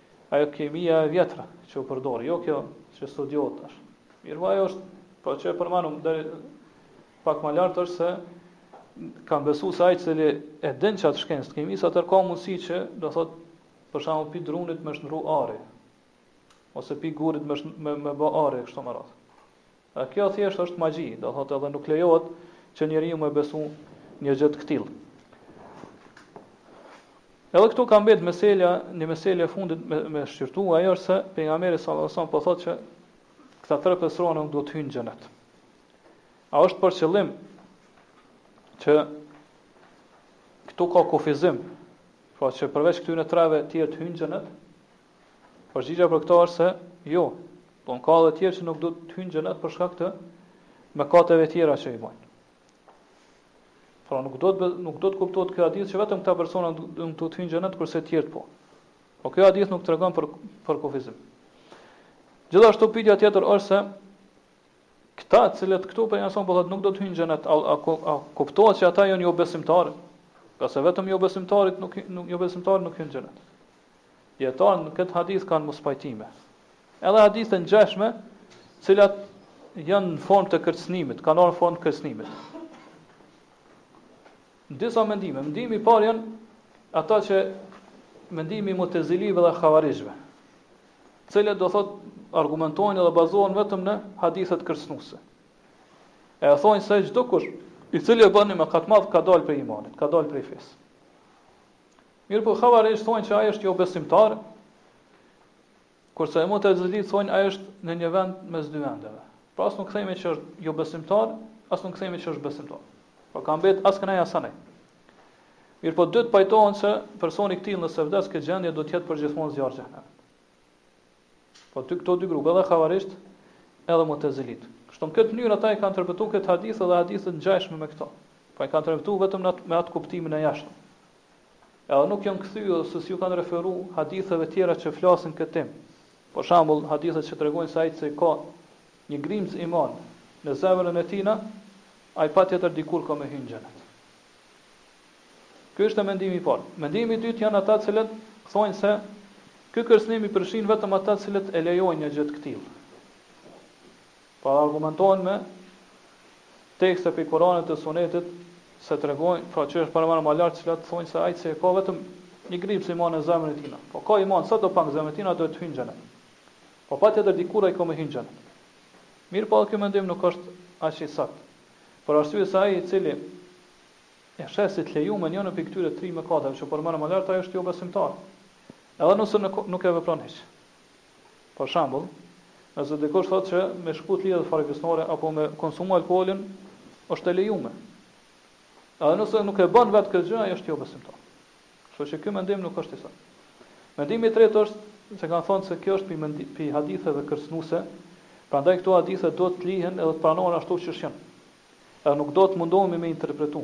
Ajo kimia e vjetër që u përdor, jo kjo që studiohet tash. Mirpo ajo është, pra që e përmendëm deri pak më lart është se me besu se ai i cili e din qat shkencë të kimisë, atëherë ka mundësi që, do thot, për shembull pi drunit me shndrru ari ose pi gurit me me me bo ari kështu me radhë. E kjo thjesht është magji, do thotë edhe nuk lejohet që njeriu me besu një gjë të këtillë. Edhe këtu ka mbet meselja, një meselë e fundit me, me shqyrtu, ajo është se pejgamberi sallallahu alajhi wasallam po thotë që këta tre persona nuk do të hyjnë në xhenet. A është për qëllim që këtu ka kufizim, pra që përveç këtyre treve të tjerë të hyjnë në xhenet, Përgjigja për këtë është se jo. Po ka edhe të tjerë që nuk do të hyjnë në xhenet për shkak të mëkateve të tjera që i bëjnë. Pra nuk do të nuk do të kuptohet kjo hadith që vetëm këta persona do të hyjnë në xhenet kurse të tjerë po. Po kjo hadith nuk tregon për për kufizim. Gjithashtu pyetja tjetër është se Këta të cilët këtu pejgamberi po thotë nuk do të hyjnë në xhenet, a, a, a kuptohet se ata janë jobesimtarë? Ngase vetëm jobesimtarët nuk nuk jobesimtarët nuk hyjnë në xhenet. Dijetarët në këtë hadith kanë mospajtime. Edhe hadithet e ngjashme, të cilat janë në formë të kërcënimit, kanë ardhë në formë të kërcënimit. Disa mendime, mendimi i parë janë ata që mendimi i Mu'tazilive dhe Khawarijve, të cilët do thotë argumentojnë dhe bazohen vetëm në hadithet kërcënuese. E thonë se çdokush i cili e bën mëkat të madh ka dal prej imanit, ka dal prej fesë. Mirëpo Khawarijët thonë se ai është jobesimtar, Kurse Mu'tazilitë thonë ai është në një vend mes dy vendeve. Pra as nuk themi që është jobesimtar, as nuk themi që është besimtar. Pra ka mbet as këndej as andej. Mirëpo të dytë pajtohen se personi i këtillë nëse vdes në këtë gjendje do të jetë përgjithmonë në zjarr të xhehenemit. Pra të dy këto dy grupe edhe Khawarijët edhe Mu'tazilitë. Kështu në këtë mënyrë ata e kanë interpretuar këtë hadith dhe hadithe të ngjashme me këto. Po e kanë interpretuar vetëm me atë kuptimin e jashtëm. edhe nuk janë kthyer ose s'iu kanë referu haditheve tjera që flasin për këtë temë, për shembull hadithet që tregojnë se ai që ka një grimcë iman në zemrën e tij, ai patjetër dikur ka me hy në xhenet. Ky ishte mendimi i parë. Mendimi i dytë janë ata të cilët thonë se ky kërcënim i përfshin vetëm ata të cilët e lejojnë një gjë të këtillë. Po argumentohen me tekste prej Kuranit e Sunetit që tregojnë, pra që është përmendur më lart, të cilat thonë se ai që e ka vetëm një grimcë iman në zemrën e tij. Po ka iman sa do pak në zemrën e tij, do të hyjë në xhenet. Po patjetër dikur ai ka me hy në xhenet. Mirpo ky mendim nuk është aq i saktë. Për arsye se ai i cili e sheh si të lejuar njërin prej këtyre tri mëkateve që u përmendën më lart, ai është jobesimtar. Edhe nëse nuk e vepron hiç. Për shembull, nëse dikush thotë që me shkput lidhjet farefisnore apo me konsumu alkoolin është e lejume, edhe nëse nuk e bën vetë këtë gjë, ai është jobesimtar. Kështu që ky mendim nuk është i saktë. Mendimi i tretë është se kanë thënë se kjo është pi haditheve kërcënuese, prandaj këto hadithe duhet të lihen edhe të pranohen ashtu siç janë. Edhe nuk duhet të mundohemi me interpretu.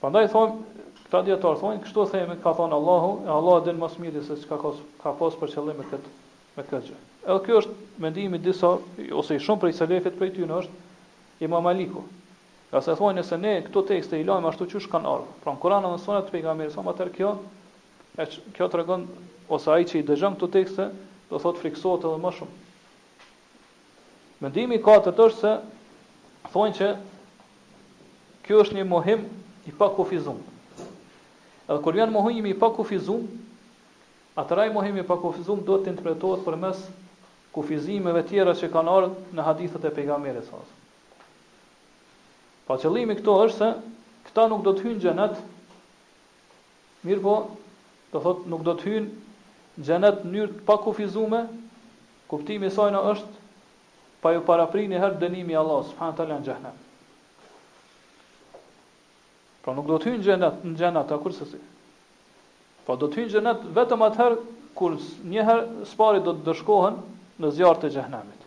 Pra ndaj thonë, këta dietar thonë, kështu themi, ka thonë Allahu, e Allahu e din më së miri se çka ka ka pas për qëllim me këtë me këtë gjë. Edhe ky është mendimi i disa ose i shumë prej selefit prej tyre është Imam Maliku. Ngase thonë nëse ne këto tekste i lajmë ashtu qysh kanë ardhur. Pra në Kur'an dhe Sunet të pejgamberit s.a.v.s. atëherë kjo e kjo tregon ose ai që i dëgjon këto tekste do thotë frikësohet edhe më shumë. Mendimi i katërt është se thonë që kjo është një mohim i pakufizum. Edhe kur vjen mohimi i pakufizum, atëherë ai mohim i pakufizum duhet të interpretohet përmes kufizimeve tjera që kanë ardhë në hadithet e pejgamberit s.a. Pra qëllimi këtu është se këta nuk do të hynë në xhenet Mirëpo, do thotë nuk do të hyjnë në xhenet në mënyrë të pakufizume, kuptimi i sajna është pa ju parapri një herë dënimi i Allahut subhanahu teala në xhehenem. Pra nuk do të hyjnë në xhenet, në xhenet kurrsesi. Po do të hyjnë në xhenet vetëm atëherë kur një herë së pari do të ndëshkohen në zjarr të xhehenemit.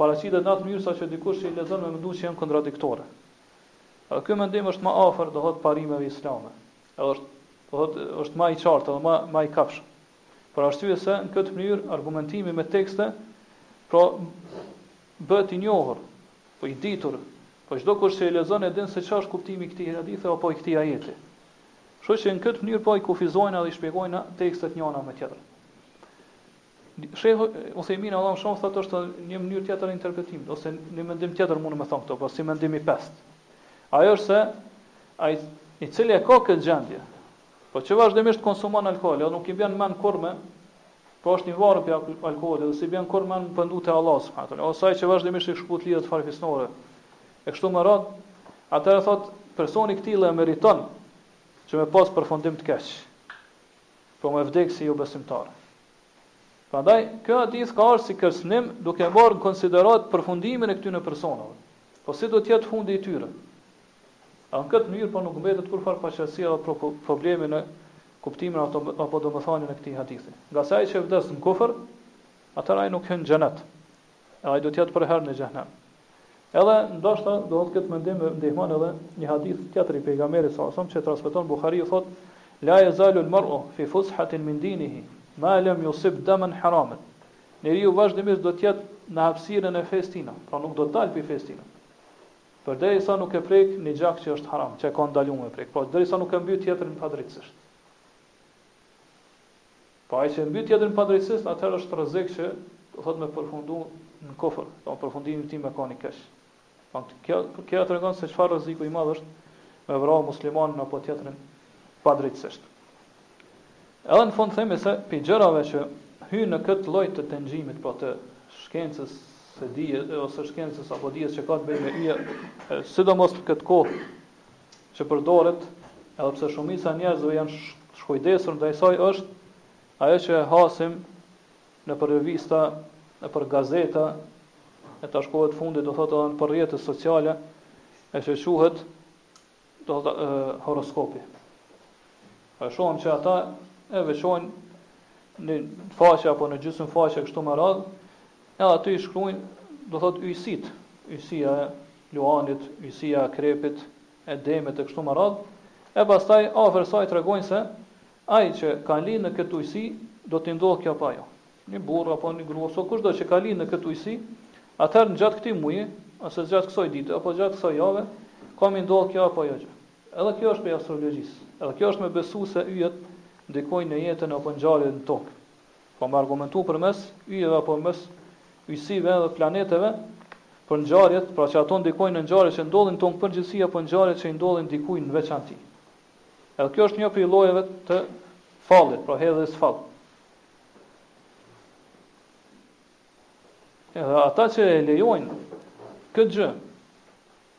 paraqitet në atë mënyrë sa që dikush që i lexon mendon që janë kontradiktore. Edhe ky mendim është më afër, do thotë, parimeve islame. Edhe është, do thotë, është më i qartë dhe më më i kapshëm. Për arsye se në këtë mënyrë argumentimi me tekste pra bëhet i njohur, po i ditur, po çdo kush që e lexon e din se çfarë është kuptimi i këtij hadithi apo i këtij ajeti. Kështu që në këtë mënyrë po i kufizojnë edhe i shpjegojnë tekstet njëra me tjetrën. Shejhu Uthejmini Allahu e mëshiroftë thotë është një mënyrë tjetër e interpretimit ose një mendim tjetër mund të themi këto, po si mendim i pestë. Ajo është se ai i cili e ka këtë gjendje, po që vazhdimisht konsumon alkool, e nuk i bjen mend kurrë po është i varur prej alkoolit dhe s'i bjen kurrë mend për pendu te Allahu subhanahu wa taala, ose ai që vazhdimisht i shkput lidhjet farefisnore. E kështu me radhë, atëherë thotë personi i këtillë e meriton që me pas përfundim të keq. Po me vdek si jobesimtar. Prandaj ky hadith ka ardhur si kërcënim duke marrë në konsideratë përfundimin e këtyre personave. Po si do të jetë fundi i tyre? A në këtë mënyrë po nuk mbetet kurrfarë paqartësie apo pro problemi në kuptimin apo domethënien e këtij hadithi. Ngase ai që vdes në kufër, atëherë ai nuk hyn në xhenet. e ai do të jetë përherë në xhehenem. Edhe ndoshta do të këtë mendim e ndihmon edhe një hadith tjetër i pejgamberit alejhi selam që transmeton Buhariu thotë la yazalu al-mar'u fi fushatin min dinihi ma lam yusib daman haraman. Njeriu vazhdimisht do të jetë në hapësirën e fesë tina, pra nuk do të dalë pi fesë tina. Përderisa nuk e prek një gjak që është haram, që e ka të ndaluar me prek, pra derisa nuk e mbyt tjetrin padrejtësisht. Po ai që e mbyt tjetrin padrejtësisht atëherë është rrezik që do thotë me përfundu në kufër, do thotë përfundimi i tij me qenë i keq. Do thotë kjo kjo tregon se çfarë rreziku i madh është me vrarë muslimanin apo tjetrin padrejtësisht. Edhe në fund themi se pi gjërave që hyjnë në këtë lloj të tenxhimit apo të shkencës së dijes ose shkencës apo dijes që ka të bëjë me yje, sidomos në këtë kohë që përdoret, edhe pse shumica e njerëzve janë të shkujdesur ndaj saj është ajo që e hasim nëpër revista, nëpër gazeta, e tash kohët fundit do thotë edhe nëpër rrjete sociale, e që quhet do thotë e, horoskopi. E shohim që ata e veçojnë një faqe apo një gjysmë faqe kështu me radhë, Edhe aty shkruajnë, do thotë yjësitë, yjësia e luanit, yjësia e akrepit, e demit e kështu me radhë, e pastaj afër saj tregojnë se ai që ka lind në këtë yjësi do t'i ndodhë kjo apo ajo. Një burrë apo një grua ose kushdo që ka lind në këtë yjësi, atëherë gjatë këtij muaji ose gjatë kësaj dite apo gjatë kësaj jave ka me i ndodhë kjo apo ajo gjë. Edhe kjo është prej astrologjisë. Edhe kjo është me besu se yjet ndikojnë në jetën apo ngjarjet në tokë. Po me argumentu përmes yjeve apo përmes yjësive dhe planeteve për ngjarjet, pra që ato ndikojnë në ngjarjet që ndodhin tokë në përgjithësi apo ngjarjet që i ndodhin dikujt në veçanti. Edhe kjo është një prej llojeve të fallit, pra hedhjes fall. Edhe ata që e lejojnë këtë gjë,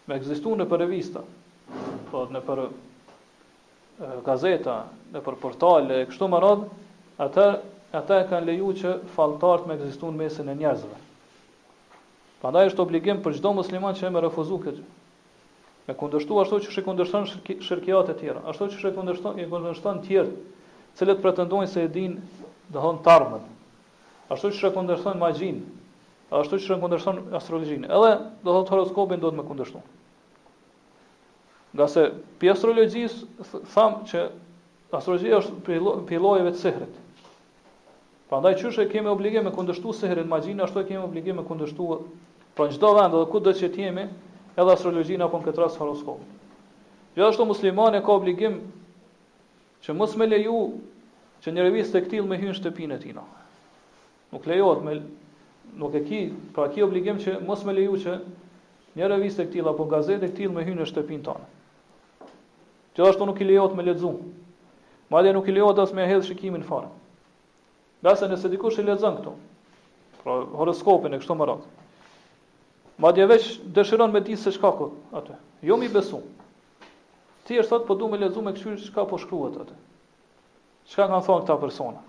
Me ekzistu nëpër revista, po nëpër gazeta, nëpër portale e kështu me radhë, ata ata e kanë leju që falltarët me ekzistu në mesin e njerëzve. Prandaj është obligim për çdo musliman që më refuzu këtë, me kundërshtu ashtu që qysh i kundërshton shirkiat e tjera, ashtu që qysh i kundërshton i kundërshton tjerët, të cilët pretendojnë se e dinë, do të thotë t'ardhmën, Ashtu qysh e kundërshton magjinë, ashtu qysh e kundërshton astrologjinë, edhe do thotë horoskopin duhet me kundërshtu. Ngase pi astrologjisë thamë që astrologjia është pi llojeve të sehrit. Prandaj qysh e kemi obligim me kundërshtu sehrin magjinë, ashtu e kemi obligim me kundërshtu pra në çdo vend edhe kudo që të jemi, edhe astrologjinë apo në këtë rast horoskopin. Gjithashtu muslimani ka obligim Që mos me leju që një revistë e këtillë me hy në shtëpinë e tijna. Nuk lejohet me nuk e ki, pra ki obligim që mos me leju që një revistë e këtillë apo gazetë e këtillë me hy në shtëpinë tonë. Gjithashtu nuk i lejohet me lexu. Madje nuk i lejohet as me hedh shikimin fare. Ngase nëse dikush e lexon këto, pra horoskopin e kështu më radhë. Madje veç dëshiron me ditë se çka ka aty. Jo mi besu. Thjesht thot po du me lexu me kqyr çka po shkruhet aty. Çka kanë thënë këta persona?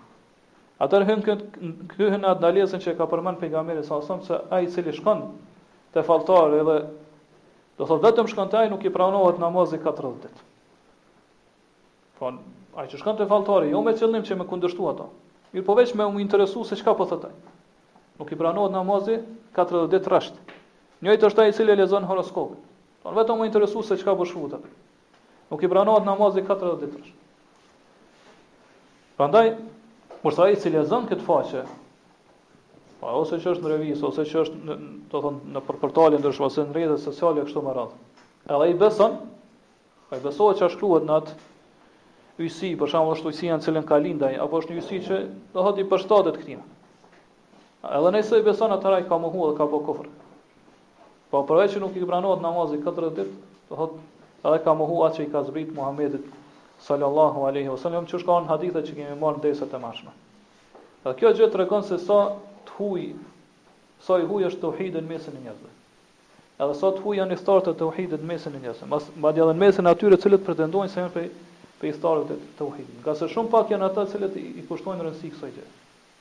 Atëherë hyn këtu hyn n'atë ndalesën që ka përmend pejgamberi sa sa se ai i cili shkon te falltari dhe do thot vetëm shkon te ai nuk i pranohet namazi 40 ditë. Po ai që shkon te falltari jo me qëllim që me kundërshtu ato. Mirëpo veç me u interesu se çka po thotë ai. Nuk i pranohet namazi 40 ditë rresht. Njëjtë është ai i cili lexon horoskopin. Pra vetëm me u interesu se çka po shkruhet. Nuk i pranohet namazi katërdhjetë ditë rresht. Prandaj, kurse ai i cili lexon këtë faqe, pra po, ose që është në revistë, ose që është në, do thotë nëpër portale të ndryshme ose në rrjete sociale kështu më radh. Edhe i beson, ai beson atë që shkruhet në atë yjësi, për shembull është yjësia në cilën ka lind ai, apo është një yjësi që do thotë i përshtatet këtij. Edhe nëse i beson atë ai ka mohu dhe ka bë kufër. Po përveç që nuk i pranohet namazi katërdhjetë ditë, do thotë edhe ka mohu atë që i ka zbrit Muhamedit sallallahu alaihi wasallam, qysh kanë hadithet që kemi marrë n'derset e mëhershme. Dhe kjo gjë tregon se sa të huaj, sa i huaj është tauhidi në mesin e njerëzve. Edhe sa të huaj janë ithtarët e tauhidit në mesin e njerëzve. Mas madje edhe në mesin e atyre të cilët pretendojnë se janë prej prej ithtarëve të tauhidit. Ngase shumë pak janë ata të cilët i kushtojnë rëndësi kësaj gjë.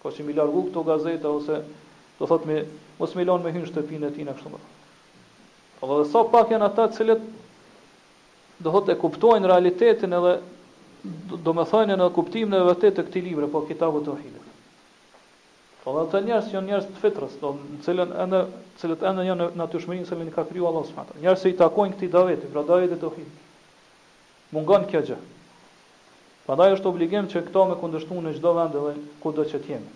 Pra që mi largu këto gazeta ose do thot me mos me lënë me hy n'shtëpinë e tijna kështu me radhë. Po dhe sa pak janë ata të cilët do thot e kuptojnë realitetin edhe do me thënë në kuptimin e vërtetë të këtij libri, po kitabu teuhidit. Po edhe ata njerëz janë njerëz të fitrës, do në cilën ende, cilët ende janë në natyrshmërinë të cilën i ka kriju Allah s.w.t. Njerëz që i takojnë këtij davetit, pra davetit teuhidit. Mungon kjo gjë. Prandaj është obligim që këto m'i kundërshtu në çdo vend edhe kudo që të jenë.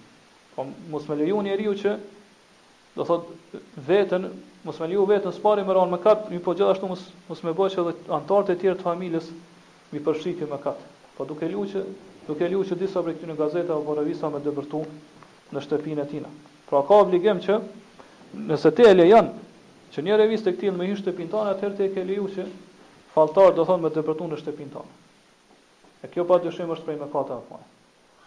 Po mos me leju njeriu që do thot veten, mos me leju veten s'pari me ra n'mëkat, mirëpo gjithashtu mos mos me bëj që edhe anëtarët e tjerë të familjes m'i përfshi ky mëkat. Po duke leju që duke leju që disa prej këtyre gazetave apo revista me depërtu në shtëpinë e tina. Pra ka obligim që nëse ti e lejon që një revistë e këtillë me hyrë në shtëpinë tënde, atëherë ti e ke leju që Falltar do thotë me depërtu në shtëpinë tënde. E kjo pa dyshim është prej mëkateve të mëdha.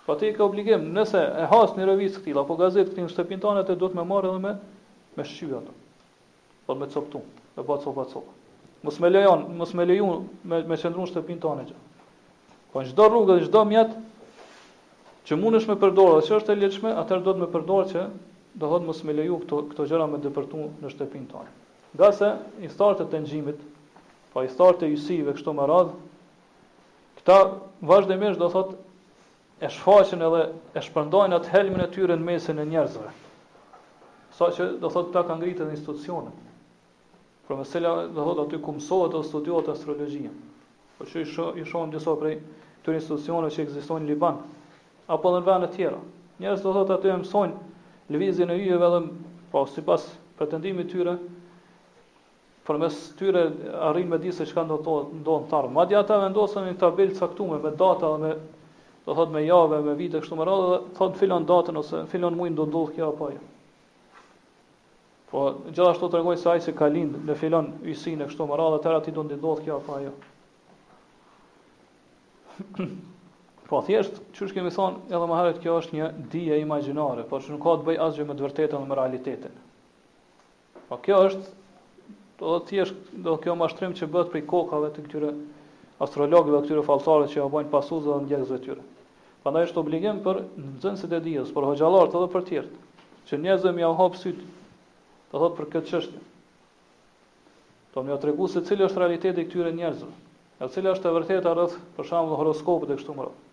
Pra ti ke obligim, nëse e has një revistë të tillë apo gazetë të këtillë në shtëpinë tënde ti duhet me marrë edhe me me shqy ato. Po me copëtu, me ba copa copa. Mos me leju n, mos me leju me me qëndru në shtëpinë tënde gjë. Po në çdo rrugë dhe çdo mjet që mundesh me përdorë dhe që është e ligjshme, atëherë duhet me përdorë që do thotë mos me leju këto këto gjëra me depërtu në shtëpinë tënde. Ngase ithtarët e tenxhimit, po ithtarët e yjësive kështu me radhë, këta vazhdimisht do thotë e shfaqin edhe e shpërndajnë atë helmin e tyre në mesin e njerëzve. Sa që do thotë ata kanë ngritur institucione. Për mesela do thotë aty ku mësohet ose studiohet astrologjia. Po që i shohim disa prej këtyre institucioneve që ekzistojnë në Liban, apo dhe në vende tjera. Njerëz do thotë aty e mësojnë lëvizjen e yjeve dhe po sipas pretendimit të tyre përmes tyre arrin me di se çka do ndodh në të ardhmen. Madje ata vendosin një tabelë të caktuar me data dhe me do thotë me javë me vite kështu me radhë dhe thotë filon datën ose filon mujin do ndodh kjo apo ajo. Po gjithashtu tregojnë se ai që ka lind në filon yjësinë kështu me radhë atëherë atij do ndodh kjo apo ajo. Po thjesht, siç kemi thonë, edhe më herët kjo është një dije imagjinare, por që nuk ka të bëjë asgjë me të vërtetën dhe me realitetin. Po kjo është do të thjesht do një mashtrim që bëhet prej kokave të këtyre astrologëve, këtyre falltarëve që ja bëjnë pasuesve dhe ndjekësve të tyre. Prandaj është obligim për nxënësit e dijes, për hoxhallarët edhe për të tjerë, që njerëzve me ia hap sytë. Do thot për këtë çështje. Do me tregu se cili është realiteti i këtyre njerëzve, e cila është e vërteta rreth për shembull horoskopit e kështu me radhë.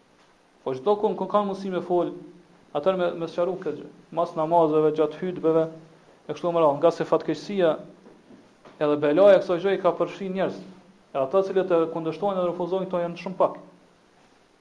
Po çdo kun ku kanë mundësi me fol, atëherë me me sqaru këtë gjë, mas namazeve, gjatë hytbeve e kështu me radhë, ngase fatkeqësia edhe belaja e kësaj gjëje i ka përfshi njerëz. E ata të cilët e kundërshtojnë dhe refuzojnë këto janë shumë pak.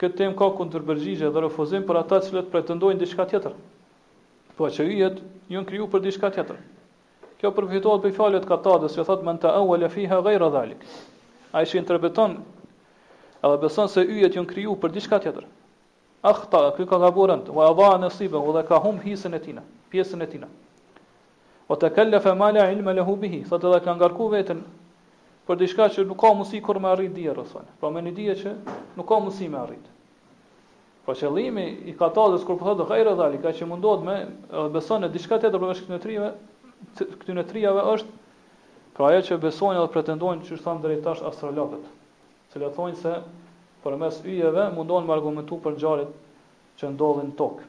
Këtë temë ka kundërpërgjigje dhe refuzim për ata të cilët pretendojnë diçka tjetër. Po që yjet janë krijuar për diçka tjetër. Kjo përfitohet prej fjalëve të Katadës që thotë men ta'awwala fiha ghayra dhalik. Ai që interpreton edhe beson se yjet janë krijuar për diçka tjetër. Akhta, ky ka gabuar rëndë, wa adha nasibahu dhe ka humb hisën e tina, pjesën e tina. Ue tekellefe ma la ilme lehu bihi, thot edhe ka ngarku vetën për diçka që nuk ka mundësi kurrë me arrit dije rreth saj. Pra me një dije që nuk ka mundësi me arrit. Po qëllimi i Katadës kur po thotë ghayra dhalika që mundohet me edhe beson në diçka tjetër përveç këtyre trijave, përveç këtyre trijave është pra ajo që besojnë dhe pretendojnë që drejt tash astrologët, të cilët thonë se përmes yjeve mundohen të argumentojnë për ngjarjet që ndodhin në tokë.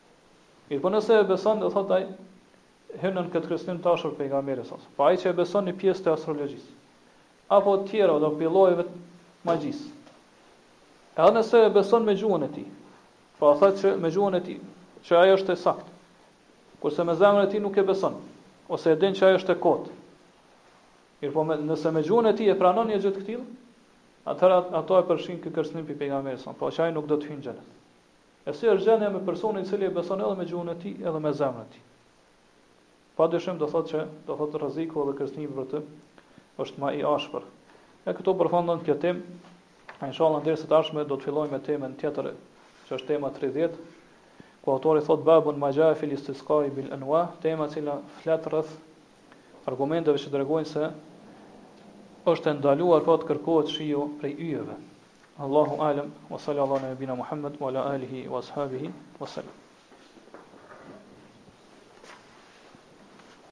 Mirëpo nëse e beson, do thotë ai, hyn në në këtë kërcënim të ashpër Pejgamberi s.a.s.. Po ai që e beson një pjesë të astrologjisë, apo të tjerat prej llojeve të magjisë. Edhe nëse e beson me gjuhën e tij, pra thotë që me gjuhën e tij, që ajo është e saktë, kurse me zemrën e tij nuk e beson, ose e din që ajo është e kotë. Mirëpo me, nëse me gjuhën e tij e pranon një gjë të tillë, atëherë atë e përfshin ky kërcënim prej Pejgamberit s.a.s., po që ai nuk do të hyjë në xhenet. E si është gjendja me personin i cili e beson edhe me gjuhën e tij edhe me zemrën e tij? Pa dyshim do thotë që do thotë rreziku edhe kërcënimi për të është më i ashpër. E këtu përfundon kjo temë. Inshallah në derset e ardhshme do të fillojmë me temën tjetër, që është tema 30, ku autori thotë babun ma ja'a fil istisqai bil anwa, tema e cila flet rreth argumenteve që tregojnë se është e ndaluar pra të kërkohet shiu prej yjeve. Allahu alem, wa sallallahu ala nabina Muhammed, wa ala alihi, wa ashabihi, wa sallam.